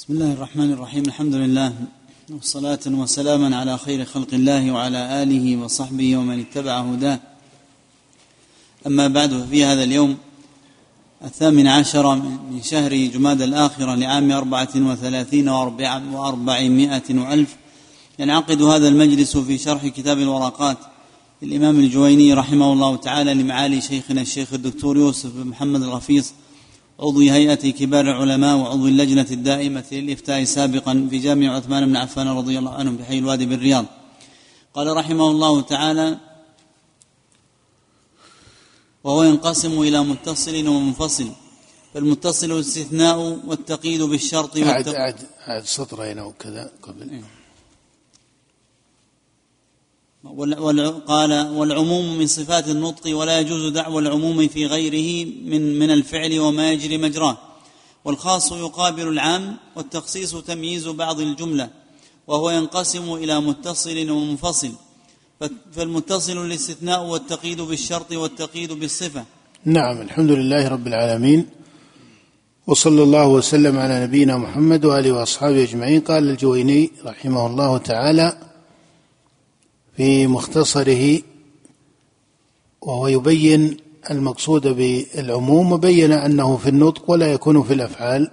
بسم الله الرحمن الرحيم. الحمد لله والصلاة وسلاما على خير خلق الله وعلى آله وصحبه ومن اتبع هداه. أما بعد ففي هذا اليوم الثامن عشر من شهر جماد الآخرة لعام أربعة وثلاثين وأربعمائة وألف. ينعقد هذا المجلس في شرح كتاب الورقات للإمام الجويني رحمه الله تعالى لمعالي شيخنا الشيخ الدكتور يوسف بن محمد الغفيص عضو هيئة كبار العلماء وعضو اللجنة الدائمة للإفتاء سابقا في جامع عثمان بن عفان رضي الله عنه بحي الوادي بالرياض قال رحمه الله تعالى وهو ينقسم إلى متصل ومنفصل فالمتصل الاستثناء والتقييد بالشرط أعد أعد أعد سطرين أو كذا قبل إيه. قال والعموم من صفات النطق ولا يجوز دعوى العموم في غيره من من الفعل وما يجري مجراه. والخاص يقابل العام والتخصيص تمييز بعض الجملة وهو ينقسم إلى متصل ومنفصل. فالمتصل الاستثناء والتقييد بالشرط والتقييد بالصفة. نعم الحمد لله رب العالمين. وصلى الله وسلم على نبينا محمد وآله وأصحابه أجمعين. قال الجويني رحمه الله تعالى في مختصره وهو يبين المقصود بالعموم وبين أنه في النطق ولا يكون في الأفعال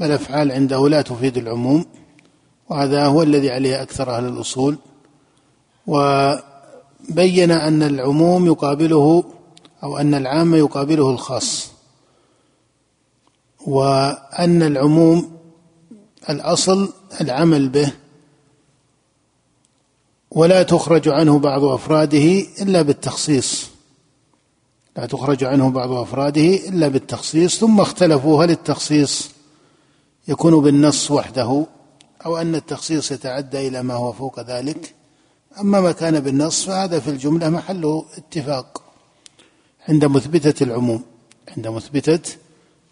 والافعال عنده لا تفيد العموم وهذا هو الذي عليه أكثر أهل الأصول. وبين أن العموم يقابله أو أن العام يقابله الخاص وأن العموم الأصل العمل به ولا تخرج عنه بعض أفراده إلا بالتخصيص. لا تخرج عنه بعض أفراده إلا بالتخصيص ثم اختلفوا هل التخصيص يكون بالنص وحده أو أن التخصيص يتعدى إلى ما هو فوق ذلك. أما ما كان بالنص فهذا في الجملة محل اتفاق. عند مثبتة العموم عند مثبتة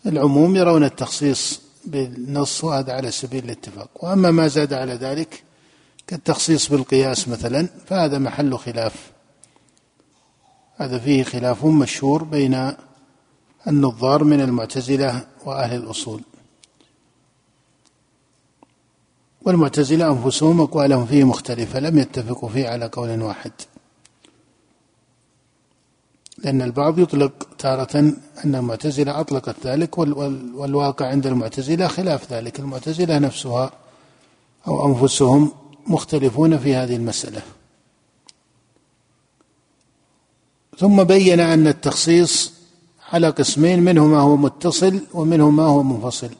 العموم يرون التخصيص بالنص وهذا على سبيل الاتفاق. وأما ما زاد على ذلك كالتخصيص بالقياس مثلا فهذا محل خلاف. هذا فيه خلاف مشهور بين النظار من المعتزلة وأهل الأصول. والمعتزلة أنفسهم أقوالهم فيه مختلفة لم يتفقوا فيه على قول واحد. لأن البعض يطلق تارة أن المعتزلة أطلقت ذلك والواقع عند المعتزلة خلاف ذلك. المعتزلة نفسها أو أنفسهم مختلفون في هذه المسألة. ثم بين أن التخصيص على قسمين منه ما هو متصل ومنه ما هو منفصل.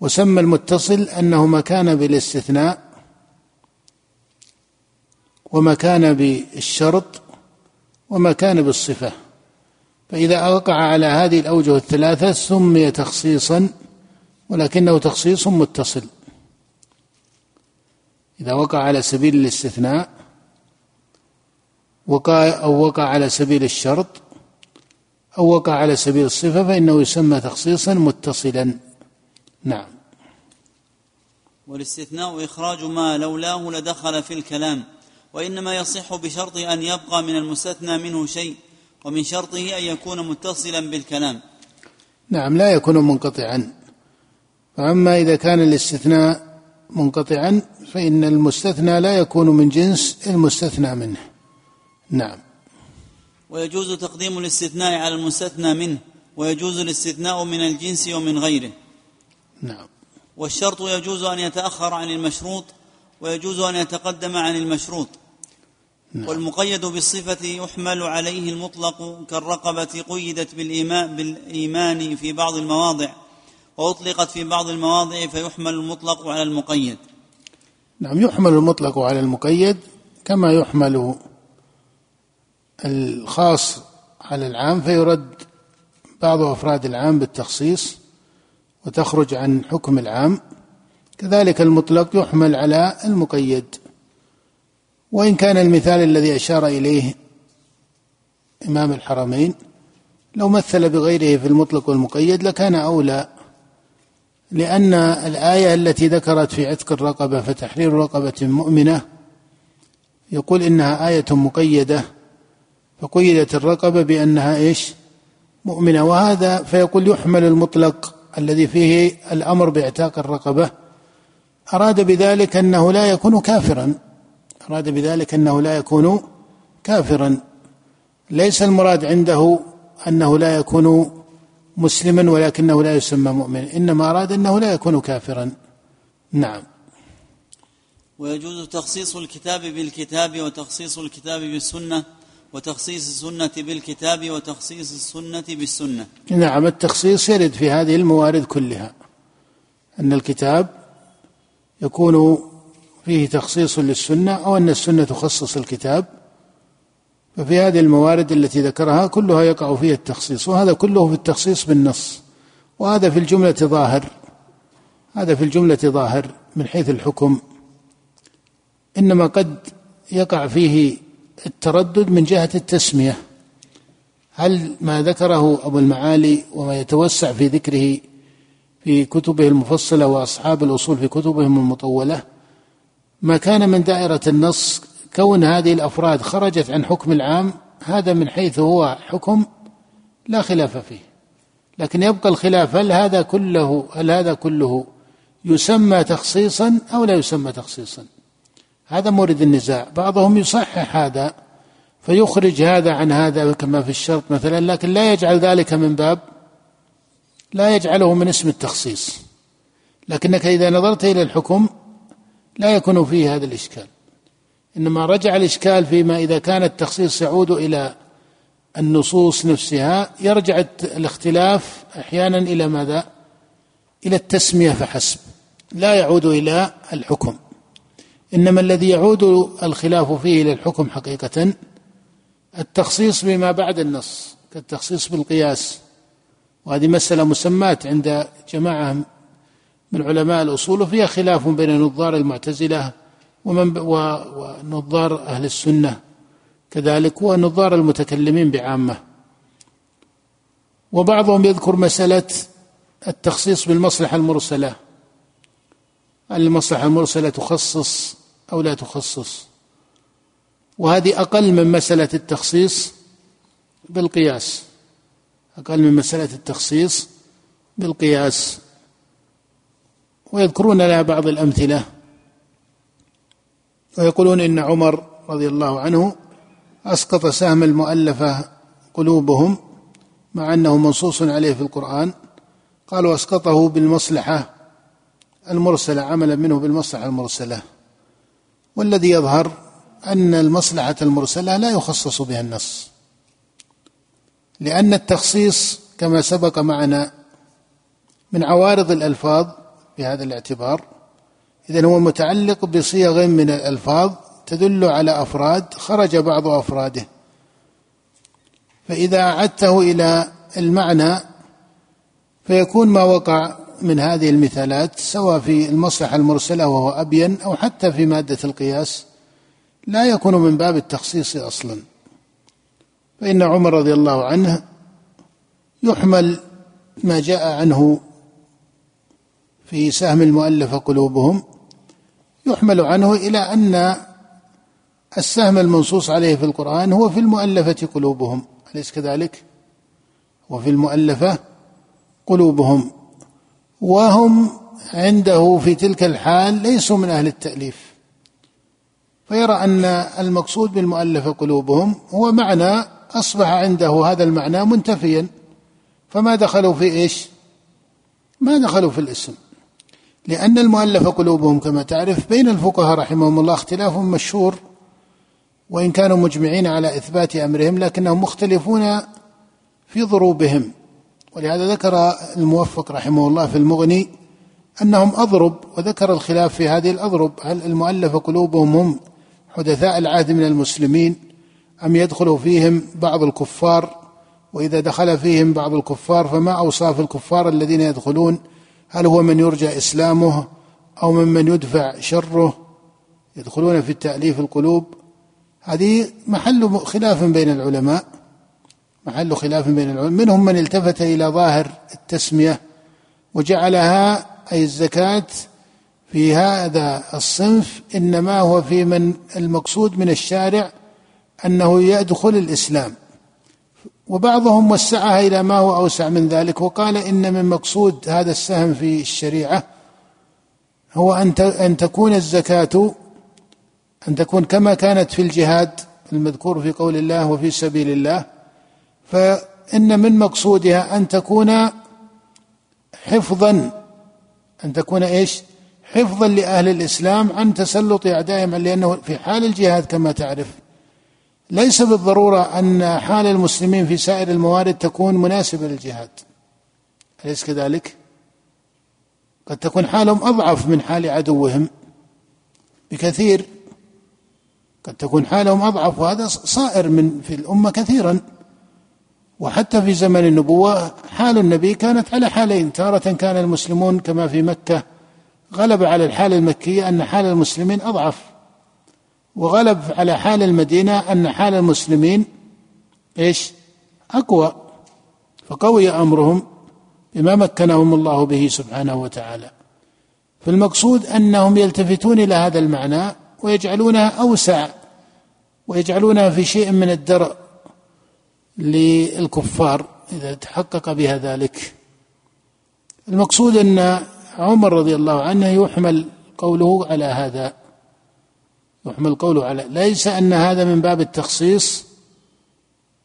وسمى المتصل أنه ما كان بالاستثناء وما كان بالشرط وما كان بالصفة. فإذا وقع على هذه الأوجه الثلاثة سمي تخصيصا ولكنه تخصيص متصل. إذا وقع على سبيل الاستثناء وقع أو وقع على سبيل الشرط أو وقع على سبيل الصفة فإنه يسمى تخصيصا متصلا. نعم. والاستثناء إخراج ما لولاه لدخل في الكلام وإنما يصح بشرط أن يبقى من المستثنى منه شيء ومن شرطه أن يكون متصلا بالكلام. نعم لا يكون منقطعا. فأما إذا كان الاستثناء منقطعا فإن المستثنى لا يكون من جنس المستثنى منه. نعم. ويجوز تقديم الاستثناء على المستثنى منه ويجوز الاستثناء من الجنس ومن غيره. نعم. والشرط يجوز أن يتأخر عن المشروط ويجوز أن يتقدم عن المشروط. نعم. والمقيد بالصفة يحمل عليه المطلق كالرقبة قيدت بالإيمان, بالإيمان في بعض المواضع. وأطلقت في بعض المواضع فيحمل المطلق على المقيد. نعم يحمل المطلق على المقيد كما يحمل الخاص على العام فيرد بعض أفراد العام بالتخصيص وتخرج عن حكم العام. كذلك المطلق يحمل على المقيد. وإن كان المثال الذي أشار إليه إمام الحرمين لو مثل بغيره في المطلق والمقيد لكان أولى. لأن الآية التي ذكرت في عتق الرقبة فتحرير رقبة مؤمنة يقول إنها آية مقيدة فقيدت الرقبة بأنها إيش؟ مؤمنة. وهذا فيقول يحمل المطلق الذي فيه الأمر باعتاق الرقبة. أراد بذلك أنه لا يكون كافرا. أراد بذلك أنه لا يكون كافرا. ليس المراد عنده أنه لا يكون مسلما ولكنه لا يسمى مؤمن إنما أراد أنه لا يكون كافرا. نعم. ويجوز تخصيص الكتاب بالكتاب وتخصيص الكتاب بالسنة وتخصيص السنة بالكتاب وتخصيص السنة بالسنة. نعم التخصيص يرد في هذه الموارد كلها. أن الكتاب يكون فيه تخصيص للسنة أو أن السنة تخصص الكتاب. ففي هذه الموارد التي ذكرها كلها يقع فيها التخصيص وهذا كله في التخصيص بالنص وهذا في الجملة ظاهر هذا في الجملة ظاهر من حيث الحكم. إنما قد يقع فيه التردد من جهة التسمية. هل ما ذكره أبو المعالي وما يتوسع في ذكره في كتبه المفصلة وأصحاب الأصول في كتبهم المطولة ما كان من دائرة النص كون هذه الأفراد خرجت عن حكم العام هذا من حيث هو حكم لا خلاف فيه. لكن يبقى الخلاف هل هذا كله هل هذا كله يسمى تخصيصا أو لا يسمى تخصيصا؟ هذا مورد النزاع. بعضهم يصحح هذا فيخرج هذا عن هذا كما في الشرط مثلا لكن لا يجعل ذلك من باب لا يجعله من اسم التخصيص. لكنك إذا نظرت إلى الحكم لا يكون فيه هذا الإشكال. إنما رجع الإشكال فيما إذا كان التخصيص يعود إلى النصوص نفسها يرجع الاختلاف أحيانا إلى ماذا؟ إلى التسمية فحسب لا يعود إلى الحكم إنما الذي يعود الخلاف فيه إلى الحكم حقيقة التخصيص بما بعد النص كالتخصيص بالقياس وهذه مسألة مسماة عند جماعة من علماء الأصول وفيها خلاف بين نظار المعتزلة ومن ونظار أهل السنة. كذلك ونظار المتكلمين بعامة. وبعضهم يذكر مسألة التخصيص بالمصلحة المرسلة. المصلحة المرسلة تخصص أو لا تخصص؟ وهذه أقل من مسألة التخصيص بالقياس. أقل من مسألة التخصيص بالقياس. ويذكرون لها بعض الأمثلة. ويقولون إن عمر رضي الله عنه أسقط سهم المؤلفة قلوبهم مع أنه منصوص عليه في القرآن. قالوا أسقطه بالمصلحة المرسلة عملا منه بالمصلحة المرسلة. والذي يظهر أن المصلحة المرسلة لا يخصص بها النص لأن التخصيص كما سبق معنا من عوارض الألفاظ بهذا الاعتبار. إذا هو متعلق بصيغ من الألفاظ تدل على أفراد خرج بعض أفراده. فإذا أعدته إلى المعنى فيكون ما وقع من هذه المثالات سواء في المصلحة المرسلة وهو أبين أو حتى في مادة القياس لا يكون من باب التخصيص أصلا. فإن عمر رضي الله عنه يحمل ما جاء عنه في سهم المؤلف قلوبهم يحمل عنه إلى أن السهم المنصوص عليه في القرآن هو في المؤلفة قلوبهم أليس كذلك؟ وفي المؤلفة قلوبهم وهم عنده في تلك الحال ليسوا من أهل التأليف. فيرى أن المقصود بالمؤلفة قلوبهم هو معنى أصبح عنده هذا المعنى منتفيا. فما دخلوا في إيش؟ ما دخلوا في الاسم. لأن المؤلف قلوبهم كما تعرف بين الفقهاء رحمهم الله اختلاف مشهور وإن كانوا مجمعين على إثبات أمرهم لكنهم مختلفون في ضروبهم. ولهذا ذكر الموفق رحمه الله في المغني أنهم أضرب وذكر الخلاف في هذه الأضرب هل المؤلف قلوبهم هم حدثاء العهد من المسلمين أم يدخل فيهم بعض الكفار؟ وإذا دخل فيهم بعض الكفار فما أوصاف الكفار الذين يدخلون؟ هل هو من يرجى إسلامه أو ممن يدفع شره؟ يدخلون في التأليف القلوب. هذه محل خلاف بين العلماء. محل خلاف بين العلماء. منهم من التفت إلى ظاهر التسمية وجعلها أي الزكاة في هذا الصنف إنما هو في من المقصود من الشارع أنه يدخل الإسلام. وبعضهم وسعها إلى ما هو أوسع من ذلك وقال إن من مقصود هذا السهم في الشريعة هو أن أن تكون الزكاة أن تكون كما كانت في الجهاد المذكور في قول الله وفي سبيل الله فإن من مقصودها أن تكون حفظا أن تكون إيش؟ حفظا لأهل الإسلام عن تسلط أعدائهم لأنه في حال الجهاد كما تعرف ليس بالضرورة أن حال المسلمين في سائر الموارد تكون مناسبة للجهاد. أليس كذلك؟ قد تكون حالهم أضعف من حال عدوهم. بكثير. قد تكون حالهم أضعف وهذا صائر من في الأمة كثيرا. وحتى في زمن النبوة حال النبي كانت على حالين. تارة كان المسلمون كما في مكة غلب على الحال المكية أن حال المسلمين أضعف. وغلب على حال المدينة أن حال المسلمين إيش؟ أقوى. فقوي أمرهم بما مكنهم الله به سبحانه وتعالى. فالمقصود أنهم يلتفتون إلى هذا المعنى ويجعلونها أوسع ويجعلونها في شيء من الدرء للكفار إذا تحقق بها ذلك. المقصود أن عمر رضي الله عنه يحمل قوله على هذا. يحمل قوله على ليس أن هذا من باب التخصيص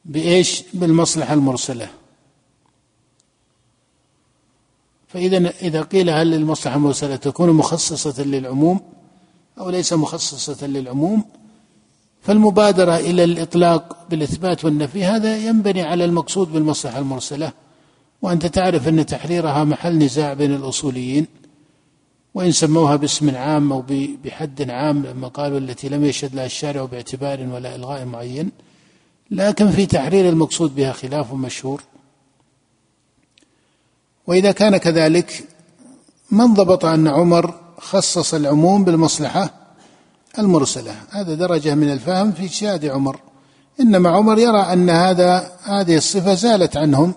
بإيش؟ بالمصلحة المرسلة. فإذا إذا قيل هل المصلحة المرسلة تكون مخصصة للعموم أو ليس مخصصة للعموم فالمبادرة إلى الإطلاق بالإثبات والنفي هذا ينبني على المقصود بالمصلحة المرسلة وأنت تعرف أن تحريرها محل نزاع بين الأصوليين. وإن سموها باسم عام أو بحد عام لما قالوا التي لم يشهد لها الشارع باعتبار ولا إلغاء معين. لكن في تحرير المقصود بها خلاف مشهور. وإذا كان كذلك من ضبط أن عمر خصص العموم بالمصلحة المرسلة؟ هذا درجة من الفهم في اجتهاد عمر. إنما عمر يرى أن هذا هذه الصفة زالت عنهم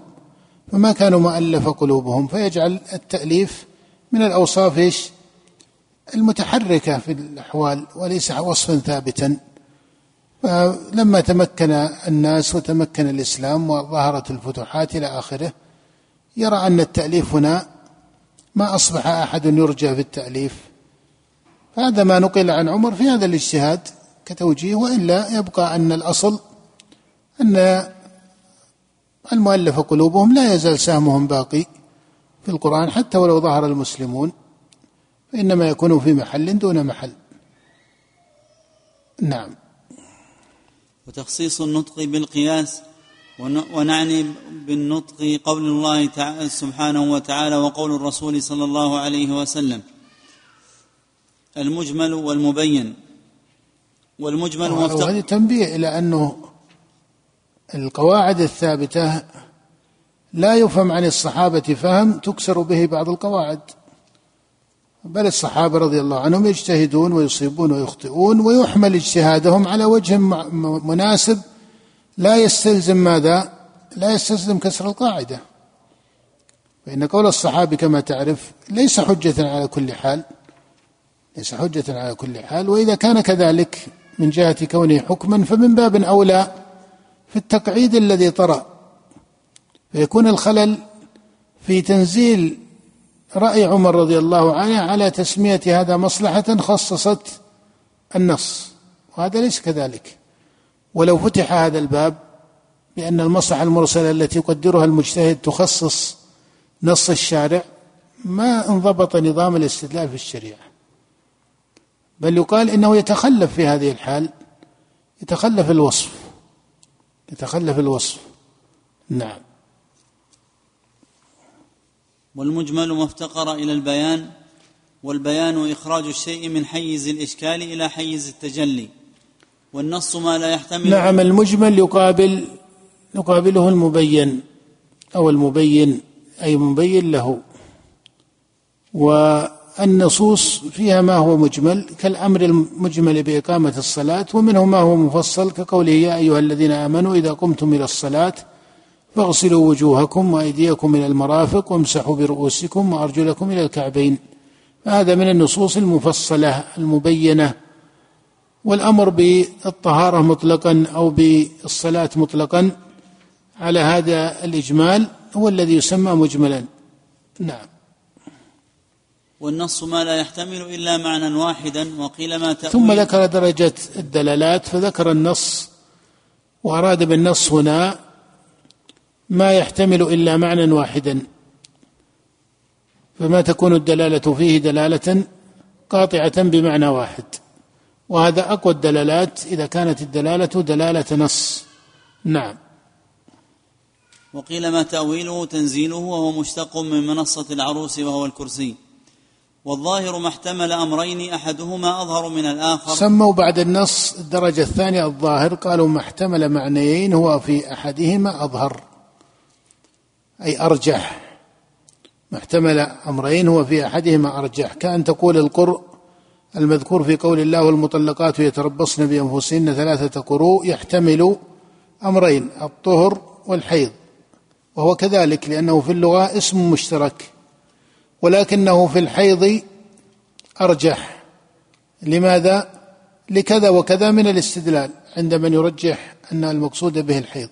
فما كانوا مؤلف قلوبهم فيجعل التأليف من الأوصاف إيش؟ المتحركة في الأحوال وليس وصفا ثابتا. فلما تمكن الناس وتمكن الإسلام وظهرت الفتوحات إلى آخره يرى أن التأليف هنا ما أصبح أحد يرجى في التأليف. فهذا ما نقل عن عمر في هذا الاجتهاد كتوجيه وإلا يبقى أن الأصل أن المؤلف قلوبهم لا يزال سهمهم باقي. في القرآن حتى ولو ظهر المسلمون فإنما يكون في محل دون محل. نعم. وتخصيص النطق بالقياس ونعني بالنطق قول الله تعالى سبحانه وتعالى وقول الرسول صلى الله عليه وسلم. المجمل والمبين. والمجمل وهذه تنبيه إلى أنه القواعد الثابتة لا يفهم عن الصحابة فهم تكسر به بعض القواعد. بل الصحابة رضي الله عنهم يجتهدون ويصيبون ويخطئون ويحمل اجتهادهم على وجه مناسب. لا يستلزم ماذا؟ لا يستلزم كسر القاعدة. فإن قول الصحابي كما تعرف ليس حجة على كل حال ليس حجة على كل حال. وإذا كان كذلك من جهة كونه حكما فمن باب أولى في التقعيد الذي طرأ فيكون الخلل في تنزيل رأي عمر رضي الله عنه على تسمية هذا مصلحة خصصت النص وهذا ليس كذلك. ولو فتح هذا الباب بأن المصلحة المرسلة التي يقدرها المجتهد تخصص نص الشارع ما انضبط نظام الاستدلال في الشريعة. بل يقال إنه يتخلف في هذه الحال يتخلف الوصف يتخلف الوصف. نعم. والمجمل ما افتقر إلى البيان والبيان إخراج الشيء من حيز الإشكال إلى حيز التجلي والنص ما لا يحتمل نعم المجمل يقابل يقابله المبين أو المبين أي مبين له. والنصوص فيها ما هو مجمل كالأمر المجمل بإقامة الصلاة ومنه ما هو مفصل كقوله يا أيها الذين آمنوا إذا قمتم إلى الصلاة فاغسلوا وجوهكم وأيديكم إلى المرافق وامسحوا برؤوسكم وأرجلكم إلى الكعبين. هذا من النصوص المفصلة المبينة. والأمر بالطهارة مطلقا أو بالصلاة مطلقا على هذا الإجمال هو الذي يسمى مجملا. نعم. والنص ما لا يحتمل إلا معنى واحدا وقيل ما تأويل. ثم ذكر درجة الدلالات فذكر النص وأراد بالنص هنا ما يحتمل إلا معنى واحدا. فما تكون الدلالة فيه دلالة قاطعة بمعنى واحد. وهذا أقوى الدلالات إذا كانت الدلالة دلالة نص. نعم. وقيل ما تأويله تنزيله وهو مشتق من منصة العروس وهو الكرسي. والظاهر ما احتمل أمرين أحدهما أظهر من الآخر. سموا بعد النص الدرجة الثانية الظاهر. قالوا ما احتمل معنيين هو في أحدهما أظهر. أي أرجح. ما احتمل أمرين هو في أحدهما أرجح. كأن تقول القرء المذكور في قول الله والمطلقات يتربصن بأنفسهن ثلاثة قروء يحتمل أمرين الطهر والحيض. وهو كذلك لأنه في اللغة اسم مشترك. ولكنه في الحيض أرجح. لماذا؟ لكذا وكذا من الاستدلال. عند من يرجح أن المقصود به الحيض.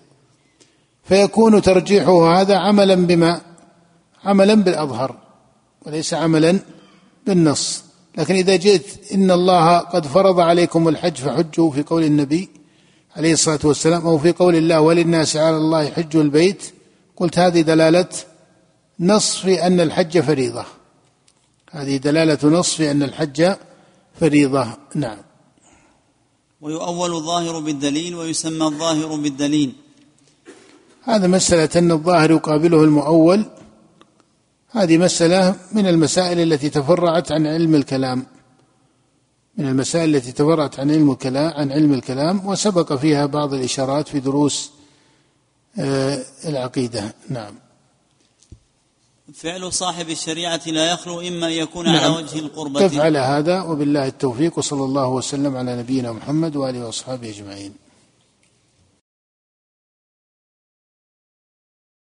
فيكون ترجيحه هذا عملا بما عملا بالأظهر وليس عملا بالنص. لكن إذا جئت إن الله قد فرض عليكم الحج فحجوا في قول النبي عليه الصلاة والسلام أو في قول الله وللناس على الله حج البيت. قلت هذه دلالة نص في أن الحج فريضة. هذه دلالة نص في أن الحج فريضة. نعم. ويؤول الظاهر بالدليل ويسمى الظاهر بالدليل. هذا مسألة أن الظاهر يقابله المؤول. هذه مسألة من المسائل التي تفرعت عن علم الكلام. من المسائل التي تفرعت عن علم الكلام عن علم الكلام وسبق فيها بعض الإشارات في دروس آه، العقيدة. نعم. فعل صاحب الشريعة لا يخلو إما أن يكون نعم. على وجه القربة. تفعل هذا؟ وبالله التوفيق وصلى الله وسلم على نبينا محمد وآله وأصحابه أجمعين.